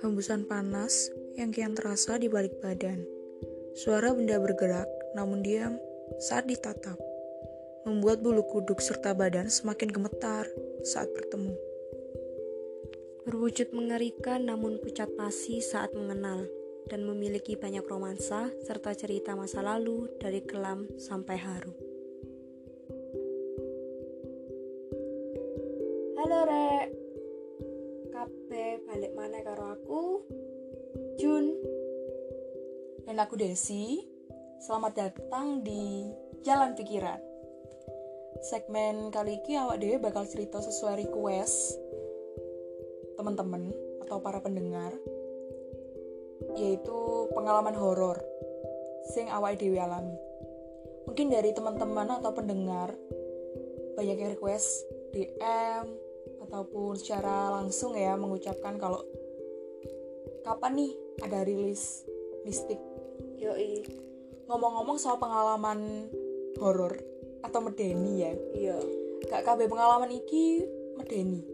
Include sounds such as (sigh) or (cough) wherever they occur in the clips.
Hembusan panas yang kian terasa di balik badan. Suara benda bergerak, namun diam saat ditatap. Membuat bulu kuduk serta badan semakin gemetar saat bertemu. Berwujud mengerikan namun pucat pasi saat mengenal dan memiliki banyak romansa serta cerita masa lalu dari kelam sampai haru. Halo Rek, kabeh balik mana karo aku? Jun. Dan aku Desi. Selamat datang di Jalan Pikiran. Segmen kali ini awak dewe bakal cerita sesuai request teman-teman atau para pendengar yaitu pengalaman horor sing awak dewe alami. Mungkin dari teman-teman atau pendengar banyak yang request DM ataupun secara langsung ya mengucapkan kalau kapan nih ada rilis mistik Yoi. ngomong-ngomong soal pengalaman horor atau medeni ya Iya. gak kabeh pengalaman iki medeni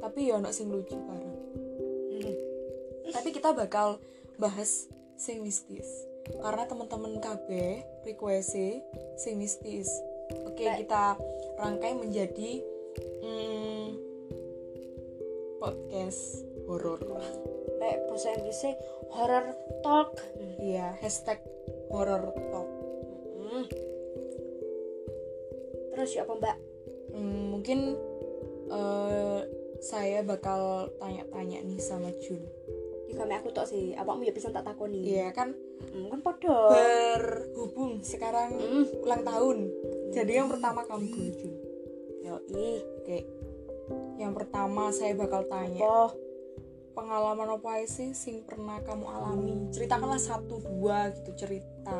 tapi ya ono sing lucu bareng tapi kita bakal bahas sing mistis karena teman-teman kabeh request sing mistis oke Baik. kita rangkai menjadi mm, podcast horor Lek bahasa Inggrisnya horror talk. iya hashtag horror talk Hmm. Terus ya apa Mbak? Hmm, mungkin eh, saya bakal tanya-tanya nih sama Jun. Di kami aku tok sih, awakmu ya bisa tak takoni. Iya kan Hmm, kan podo. berhubung sekarang Hmm. ulang tahun. Jadi yang pertama kamu dulu Oke. Yang pertama saya bakal tanya Oh, pengalaman apa sih sing pernah kamu alami? Ceritakanlah satu dua gitu cerita.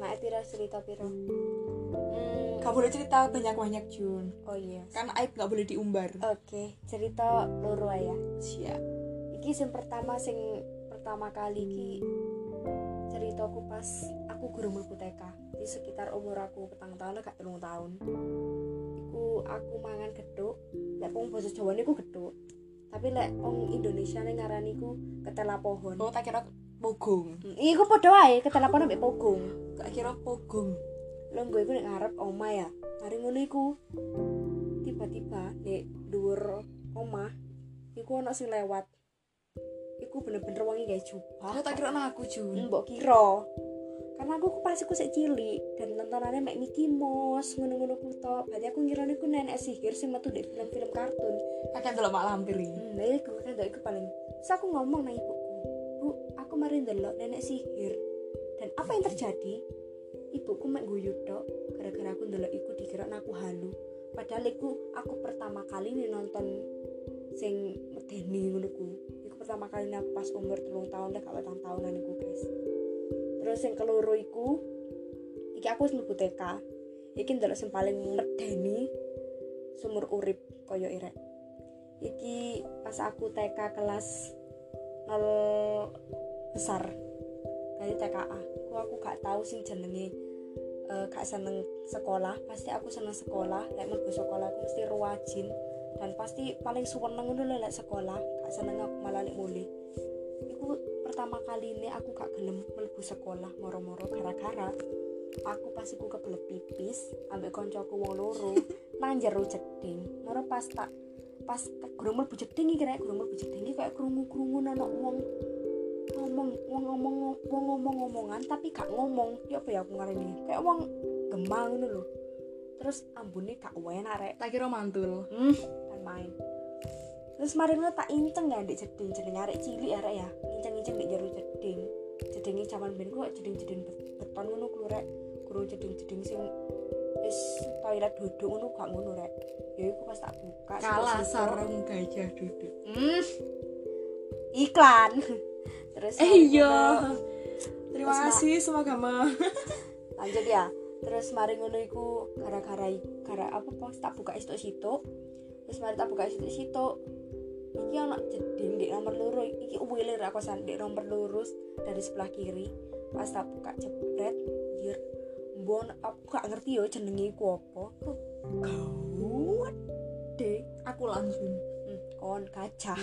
nggak pira cerita pira. Hmm. Kamu boleh cerita banyak-banyak Jun. Oh iya. Kan aib nggak boleh diumbar. Oke, cerita loro ya. Siap. Iki sing pertama sing pertama kali iki ceritaku pas aku guru mlebu TK di sekitar umur aku petang tahun gak telung tahun. Aku mangan geduk, lek wong basa Jawa niku geduk. Tapi lek wong Indonesia ning ngarani ku ketela pohon. Oh tak kira pogong. Hmm, Iku padha wae ketela pohon ambek pogong. Tak kira pogong. Longgo iku nek ngarep oma ya. Mari ngono iku tiba-tiba nek dhuwur omah iku ana sing lewat. Iku bener-bener wangi kayak jubah. Aku tak kira aku Jun. mbok kira karena aku pas aku cilik dan tontonannya mek Mickey Mouse ngono-ngono ku tok. Berarti aku ngira niku nenek sihir sing metu di film-film kartun. Kakek delok mak lampir iki. hmm, nah iku kan iku paling. Terus aku ngomong nang ibuku bu aku mari ndelok nenek sihir. Dan apa yang terjadi? Ibuku mek guyu tok gara-gara aku ndelok iku dikira aku halu. Padahal iku aku pertama kali nih nonton sing medeni ngono ku iku pertama kali aku pas umur telung tahun deh gak petang tahunan iku guys terus yang keloro iku iki aku wis mlebu TK. Iki ndelok sing paling medeni sumur urip kaya irek. Iki pas aku TK kelas 0 besar dari TKA aku aku gak tahu sing jenenge eh, gak seneng sekolah. Pasti aku seneng sekolah lek mlebu sekolah aku mesti ruwajin dan pasti paling suweneng ngono lek sekolah gak seneng aku malah lek mulih. Iku pertama kali ini aku gak gelem mlebu sekolah moro-moro gara-gara aku pas iku kebelet pipis ambek koncoku wong loro (laughs) nang jero jeding. Moro pas tak pas gurung mlebu jeding iki rek gurung mlebu jeding iki kayak krungu-krungu ana wong ngomong wong ngomong wong ngomong-ngomongan tapi gak ngomong. Ya apa ya aku ngarani? Kayak wong gemang ngono lho. Terus ambune gak enak rek. Tak kira mantul. hmm, kan main terus mari ngono tak inceng ya di jeding jeding arek cilik arek ya inceng-inceng di jero jeding jedingnya zaman ben kok jeding-jeding bet- beton ngono ku rek guru jeding-jeding sing wis toilet duduk ngono gak ngono rek ya iku pas tak buka Kalah sarung gajah duduk. Hmm. iklan (laughs) terus Eh iya. Terima kasih semoga ma. (laughs) lanjut ya terus mari ngono iku gara-gara gara apa pas tak buka situ situ terus mari tak buka situ situ iki ana jeding di nomor loro iki wilir aku san di nomor lurus dari sebelah kiri pas tak buka jebret jir Mbon aku gak ngerti yo jenenge iku apa. Kok gawat deh. aku langsung Hmm, kon gajah.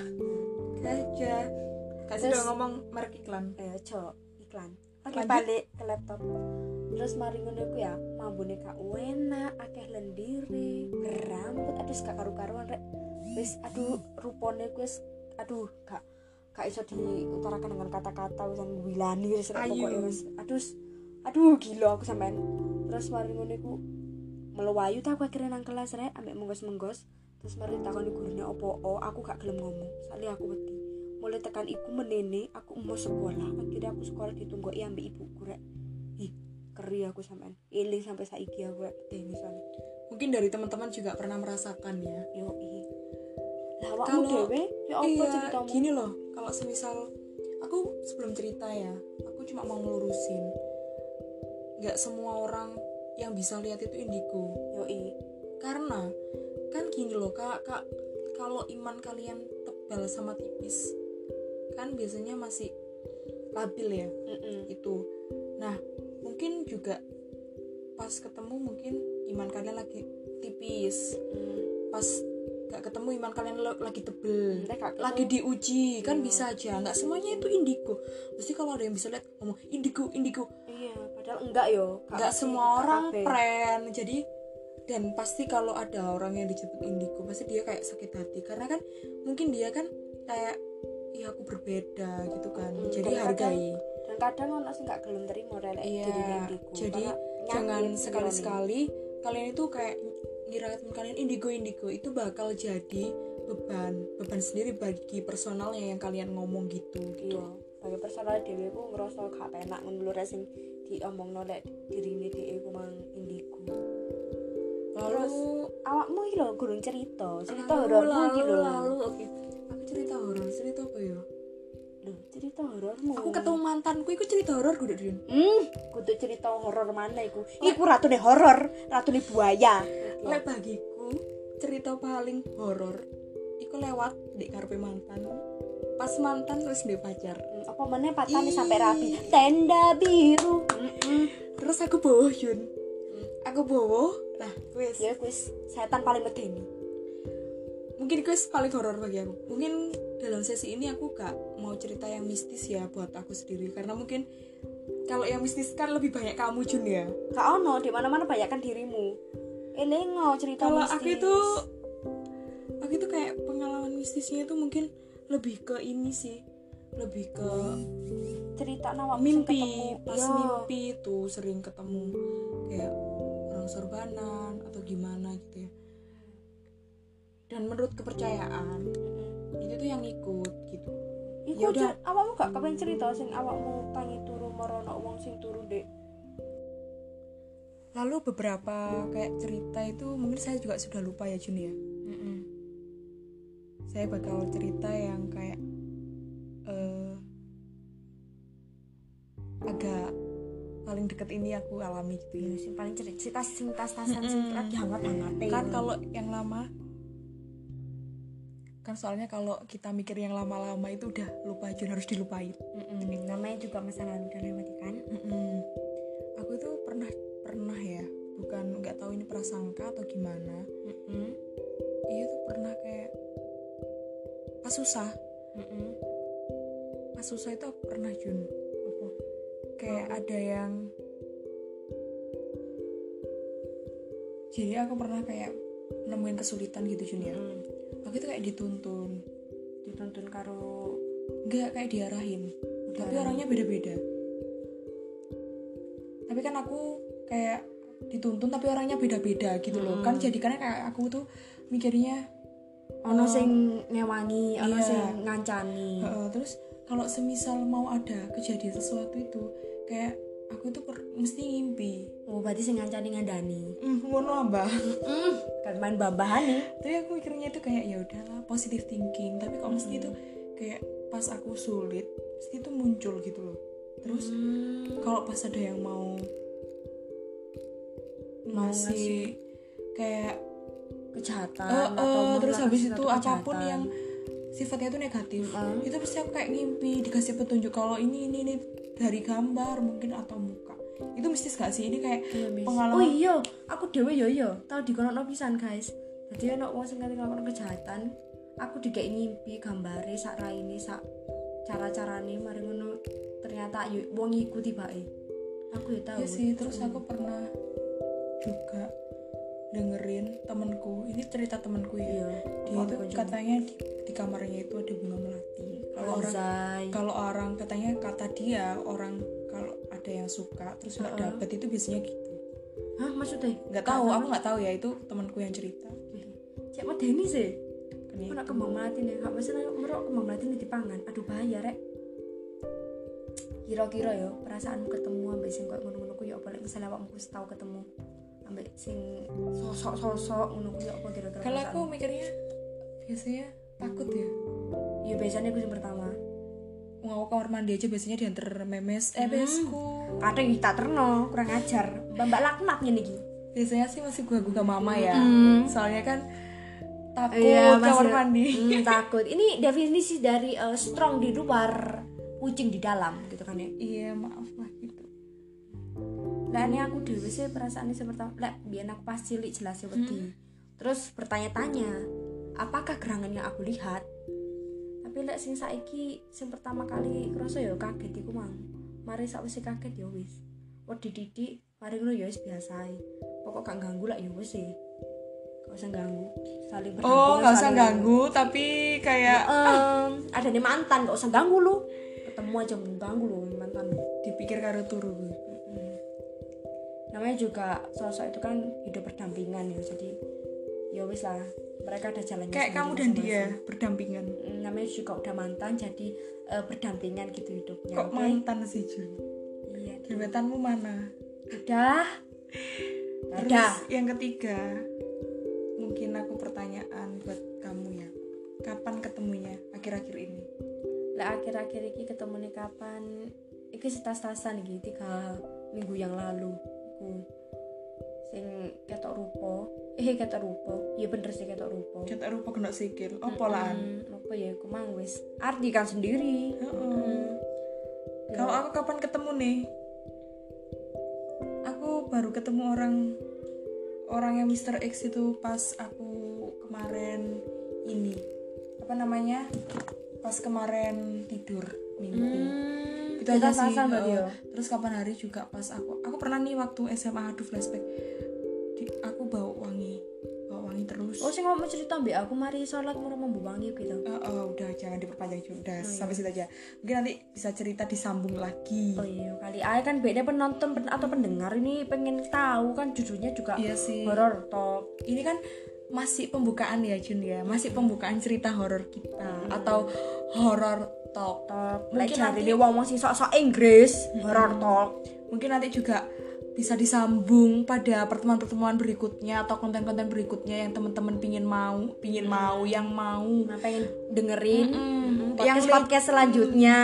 gajah kasih udah ngomong merek iklan Eh, cok iklan. Oke, Lanjut. balik ke laptop. Terus mari ngono ya, mambune gak enak, akeh lendire, berambut, aduh gak karu-karuan rek. Wis aduh rupane ku wis aduh gak gak iso diutarakan dengan kata-kata wis ngwilani wis pokoke wis. Aduh aduh gila aku sampean. Terus mari ngono iku melewayu tak aku akhirnya nang kelas rek ambek menggos-menggos. Terus mari takoni gurune opo o aku gak gelem ngomong. Soalnya aku wedi. Mulai tekan iku menene aku mau sekolah. Akhirnya aku sekolah ditunggu ambek ibuku rek. Ih keri aku sampean. Iling sampai saiki aku rek pedeni soalnya mungkin dari teman-teman juga pernah merasakan ya. Yo ih lah awakmu Kalau- ya apa iya ceritamu? gini loh. Kalau semisal aku sebelum cerita ya aku cuma mau ngelurusin. Nggak semua orang yang bisa lihat itu indigo. Yo ih karena kan gini loh kak kak kalau iman kalian tebal sama tipis kan biasanya masih labil ya mm itu nah mungkin juga pas ketemu mungkin iman kalian lagi tipis. Pas gak ketemu iman kalian lagi tebel lagi diuji kan Iya. bisa aja. Nggak semuanya itu indigo. Mesti kalau ada yang bisa lihat ngomong indigo indigo. Iya padahal enggak yo. Gak nggak semua orang pren jadi dan pasti kalau ada orang yang disebut indigo pasti dia kayak sakit hati. Karena kan mungkin dia kan kayak iya aku berbeda gitu kan. Mm, jadi dan hargai. dan kadang ono sing gak gelem terima rek Iya, indigo. Jadi jangan nyakit sekali-sekali kalian itu kayak ngira teman kalian indigo indigo itu bakal jadi beban beban sendiri bagi personalnya yang kalian ngomong gitu iya bagi personal dhewe ku ngerasa gak ngono lho rek sing diomongno lek dirine dhewe ku mang indigo. Lalu awakmu iki lho gurung cerita cerita horormu iki lalu, lho lalu oke. Aku cerita horor cerita apa ya cerita horormu. Aku ketemu mantanku itu cerita horor gue Dun hmm kudu cerita horor mana iku? Iku ratune horor ratune buaya. Lek bagiku cerita paling horor iku lewat di ngarepe mantan. Pas mantan terus dia pacar. Hmm, apa meneh patane Ih. sampai rapi? Tenda biru. Mm-mm. terus aku bawa Yun aku bawa nah wes ya kuis setan paling medeni. Mungkin itu paling horor bagi aku. Mungkin dalam sesi ini aku gak mau cerita yang mistis ya buat aku sendiri. Karena mungkin kalau yang mistis kan lebih banyak kamu Jun ya? Gak ono di mana mana bayangkan dirimu elengo cerita kalau mistis. aku itu aku itu kayak pengalaman mistisnya itu mungkin lebih ke ini sih. Lebih ke cerita nawak mimpi pas Iya. mimpi itu sering ketemu kayak orang sorbanan atau gimana gitu ya. Dan menurut kepercayaan itu tuh yang ikut gitu Iku Ya awakmu gak kepengen cerita sing awakmu tangi turu marono wong sing turu dek? Lalu beberapa kayak cerita itu mungkin saya juga sudah lupa ya Jun ya. Saya bakal cerita yang kayak eh, agak paling deket ini aku alami gitu ya. Sing paling cerita sing tas-tasan sing lagi hangat-hangat kan kalau yang lama kan soalnya kalau kita mikir yang lama-lama itu udah lupa Jun harus dilupain. Namanya juga masa lalu udah lewat kan? Mm-mm. aku itu pernah pernah ya bukan nggak tahu ini prasangka atau gimana. Iya tuh pernah kayak pas susah. Pas susah itu aku pernah Jun. Kayak ada yang jadi aku pernah kayak nemuin kesulitan gitu Jun ya. Aku itu kayak dituntun dituntun karo nggak kayak diarahin tapi orangnya beda-beda tapi kan aku kayak dituntun tapi orangnya beda-beda gitu loh Mm. kan jadikannya kayak aku tuh mikirnya ono Oh. sing ngewangi ono Iya. sing ngancani Heeh, terus kalau semisal mau ada kejadian sesuatu itu kayak aku tuh per- mesti ngimpi. Oh berarti sing ngancani ngandani. Hmm, ngono mbak kan main bambahan nih tapi aku mikirnya itu kayak ya udahlah positive thinking. Tapi kok mesti itu kayak pas aku sulit mesti itu muncul gitu loh. Terus kalau pas ada yang mau Mau ngasih kayak kejahatan eh, atau eh, terus habis itu apa pun kejahatan. yang sifatnya itu negatif Mm. itu pasti aku kayak ngimpi dikasih petunjuk kalau ini ini ini dari gambar mungkin atau muka itu mistis gak sih ini kayak Iya, pengalaman Oh iya, aku dhewe yo yo tau dikono pisan guys. Jadi ono wong sing kate nglakoni kejahatan, aku dikei ngimpi gambare sak raine sak cara-carane mari ngono ternyata yo wong iku tibake. Aku ya tahu. Iya sih, terus aku pernah juga dengerin temenku, ini cerita temenku ya. iya. Dia itu katanya di, di kamarnya itu ada bunga. Kalau orang kalau orang katanya kata dia orang kalau ada yang suka terus nggak dapet itu biasanya gitu. Hah, maksudnya? Nggak tahu, aku nggak tahu ya itu temanku yang cerita. Cek medeni sih. Kan Aku ya. nak kembang melati nih, gak mesti merok kembang melati nih dipangan. Aduh bahaya rek. Kira-kira yo perasaanmu ketemu ambek sing koyo ngono-ngono ku yo apa lek misalnya awakmu wis tau ketemu ambek sing sosok-sosok ngono ku yo apa kira-kira. Kalau aku mikirnya biasanya takut ya. Ya biasanya aku yang pertama. Aku kamar mandi aja biasanya diantar memes eh besku. Kadang tak terno, kurang ajar. Mbak laknat ngene iki. Biasanya sih masih gua gua mama ya. Soalnya kan takut Iya, kamar masih- mandi. Hmm, (laughs) takut. Ini definisi dari eh, strong di luar, kucing di dalam gitu kan ya. Iya, maaf lah gitu. Lah ini aku dhewe sih perasaan seperti lek biyen aku pas cilik jelas ya wedi. Terus bertanya-tanya, apakah gerangan yang aku lihat? Tapi lek sing saiki sing pertama kali kerasa ya kaget iku mang. Mari sakwise kaget ya wis. Wedi didik, mari ngono ya wis biasa. Pokok gak ganggu lah ya wis sih. Gak usah ganggu. Saling Oh, nggak usah ganggu, tapi kayak Em, ada nih mantan gak usah ganggu lu. Ketemu aja mengganggu lu mantan. dipikir karo turu. Mm. namanya juga sosok itu kan hidup berdampingan ya jadi ya wis lah mereka ada jalannya Kayak kamu dan dia masing-masing. berdampingan. Mm, namanya juga udah mantan jadi eh, berdampingan gitu hidupnya Kok oke? mantan sih, Jun? iya Gebetanmu mana? udah Terus udah yang ketiga, mungkin aku pertanyaan buat kamu ya. Kapan ketemunya akhir-akhir ini? lah akhir-akhir ini ketemu nih kapan iki setas-tasan iki tiga minggu yang lalu aku sing ketok rupo eh ketok rupo iya bener sih ketok rupo Kita rupa kena sikil. Apa lah? Hmm, apa ya aku mang wis arti kan sendiri Heeh. Kalau aku kapan ketemu nih? Aku baru ketemu orang orang yang Mr. X itu pas aku kemarin ini apa namanya? Pas kemarin tidur minggu. Hmm, Itu aja sih. ya? Terus kapan hari juga pas aku aku pernah nih waktu SMA aduh flashback. Di, aku bau wangi. Bau wangi terus. Oh, sing ngomong cerita mbak aku mari sholat murah membu wangi gitu. Eh, eh, udah jangan diperpanjang juga udah sampai situ aja mungkin nanti bisa cerita disambung lagi Oh iya, kali aja kan beda penonton pen- atau pendengar ini pengen tahu kan judulnya juga iya sih horror talk. ini kan masih pembukaan ya Jun ya masih pembukaan cerita horor kita atau horror talk Talk. Mungkin nanti dia ngomong sing sok-sok Inggris, horror talk. mungkin nanti juga bisa disambung pada pertemuan-pertemuan berikutnya atau konten-konten berikutnya yang teman-teman pingin mau pingin mau yang mau Nah, pengen dengerin Mm-mm. podcast Yang podcast selanjutnya.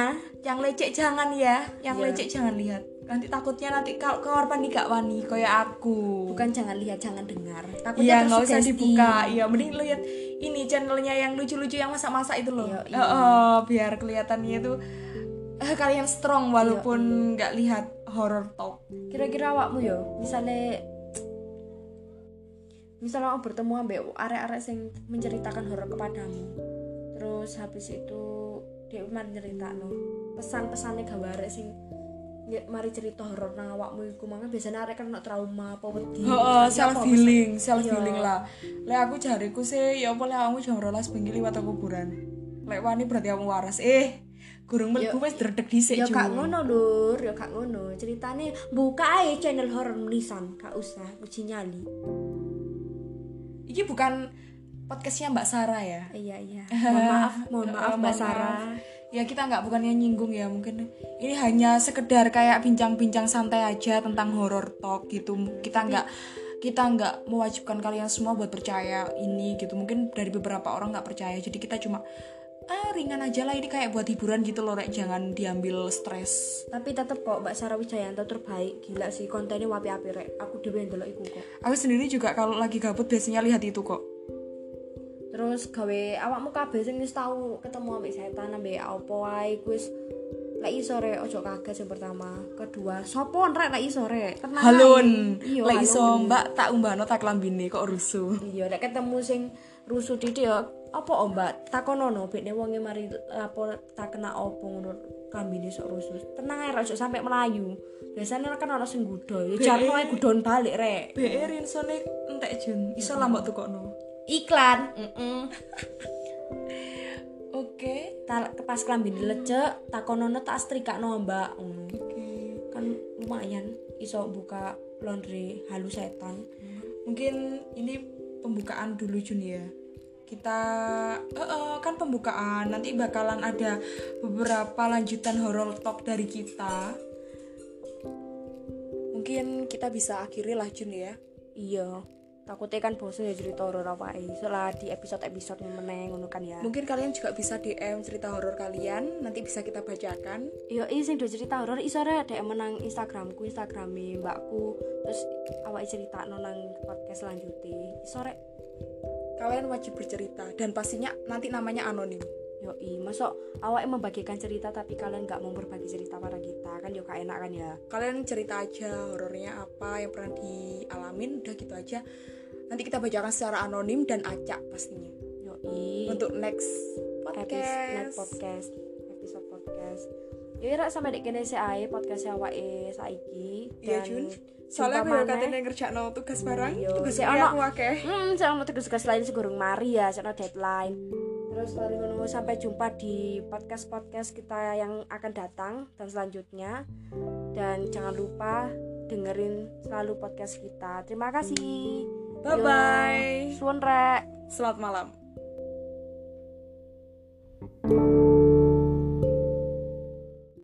yang lecek jangan ya yang Iya. lecek jangan lihat nanti takutnya nanti kalau kamar mandi gak wani kayak aku Bukan jangan lihat, jangan dengar. Takutnya Iya nggak usah dibuka. Iya mending lihat ini channelnya yang lucu-lucu yang masak-masak itu loh. Iya, iya. eh, biar kelihatannya itu eh, kalian strong walaupun Iya, nggak lihat horror talk. kira-kira awakmu yo misalnya misalnya kamu bertemu ambek arek-arek yang menceritakan horor kepadamu terus habis itu dia mari cerita no pesan-pesannya arek sing nge- mari cerita horor nang awakmu iku mangga biasanya arek kan kena trauma apa wedi Heeh, self healing, self Iya. healing lah. Lek aku jariku sih ya apa lek kamu jam rolas bengi liwat kuburan. Lek wani berarti kamu waras. Eh, gurung mlebu wis dredeg dhisik ya Jun. kak ngono lur ya kak ngono ceritanya buka aja channel horor menisan kak usah uji nyali Iki bukan podcastnya Mbak Sarah ya. iya iya (laughs) mohon maaf mohon maaf Eh, mbak Sarah maaf. Ya kita nggak bukannya nyinggung ya mungkin ini hanya sekedar kayak bincang-bincang santai aja tentang horror talk gitu. Kita nggak kita nggak mewajibkan kalian semua buat percaya ini gitu. Mungkin dari beberapa orang nggak percaya. Jadi kita cuma ah ringan aja lah ini kayak buat hiburan gitu loh, Rek. Jangan diambil stres. tapi tetep kok Mbak Sarah Wijayanto terbaik gila sih kontennya wapi api rek aku dewe ndelok iku kok Aku sendiri juga kalau lagi gabut biasanya lihat itu kok. Terus gawe awakmu kabeh sing wis tau ketemu ambek setan ambek apa wae iku wis lek iso rek ojo kaget yang pertama kedua sopo rek lek iso rek tenang Halun. iya Lek iso. Mbak tak umbahno tak klambine kok rusuh. iya lek ketemu sing rusuh didik ya apa oh mbak takonono bekne wonge mari lapor tak kena opo ngono kambine sok rusuh tenang ae ojo sampe melayu biasanya kan ana sing gudo ya jarno ae gudon balik rek BE rinsone entek Jun. Iso lah mbok tukokno. Iklan mm (laughs) Oke. tak pas klambine lecek takonono tak setrikakno mbak ngono Oke. kan lumayan iso buka laundry halu setan Mungkin ini pembukaan dulu Jun ya. Kita eh, eh, kan pembukaan nanti bakalan ada beberapa lanjutan horror talk dari kita. Mungkin kita bisa akhiri lah Jun ya. iya takutnya kan bosan ya cerita horor apa. Soalnya di episode episode meneng ngono kan ya. Mungkin kalian juga bisa DM cerita horor kalian, nanti bisa kita bacakan. iya ini sing do cerita horor. Iso rek ada menang instagramku instagrami mbakku. Terus awak cerita nang podcast selanjutnya. Iso rek Kalian wajib bercerita dan pastinya nanti namanya anonim. Yoi masuk awak membagikan cerita tapi kalian nggak mau berbagi cerita pada kita kan juga enak kan ya Kalian cerita aja horornya apa yang pernah dialamin, udah gitu aja. Nanti kita bacakan secara anonim dan acak pastinya. yoi Untuk next episode podcast. podcast episode podcast ya rak sampai dek kene sih ae podcast awake saiki Iya Jun. Soalnya aku ya maneh. katanya ngerjain tugas barang, tugas ono. aku akeh. Hmm, saya mau tugas-tugas lain segurung mari ya, saya deadline. Terus mari ngono sampai jumpa di podcast-podcast kita yang akan datang dan selanjutnya. Dan jangan lupa dengerin selalu podcast kita. Terima kasih. Bye bye. Suwun rek. Selamat malam.